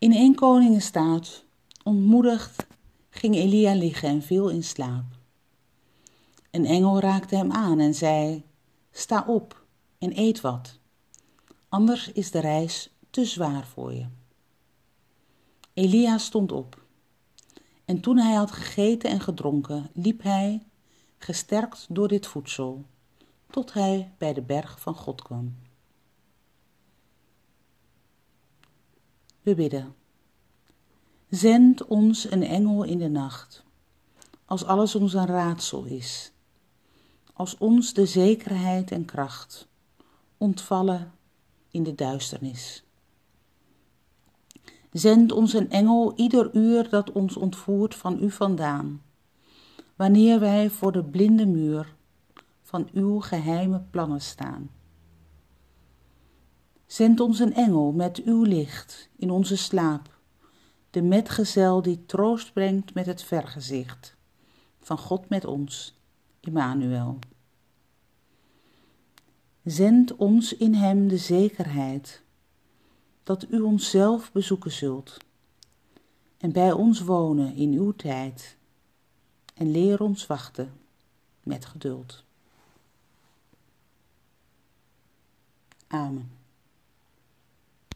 In 1 Koningen staat, ontmoedigd ging Elia liggen en viel in slaap. Een engel raakte hem aan en zei, sta op en eet wat, anders is de reis te zwaar voor je. Elia stond op. En toen hij had gegeten en gedronken, liep hij, gesterkt door dit voedsel, tot hij bij de berg van God kwam. We bidden. Zend ons een engel in de nacht, als alles ons een raadsel is, als ons de zekerheid en kracht, ontvallen in de duisternis. Zend ons een engel ieder uur dat ons ontvoert van u vandaan, wanneer wij voor de blinde muur van uw geheime plannen staan. Zend ons een engel met uw licht in onze slaap, de metgezel die troost brengt met het vergezicht van God met ons, Immanuel. Zend ons in hem de zekerheid dat u onszelf bezoeken zult en bij ons wonen in uw tijd en leer ons wachten met geduld. Amen.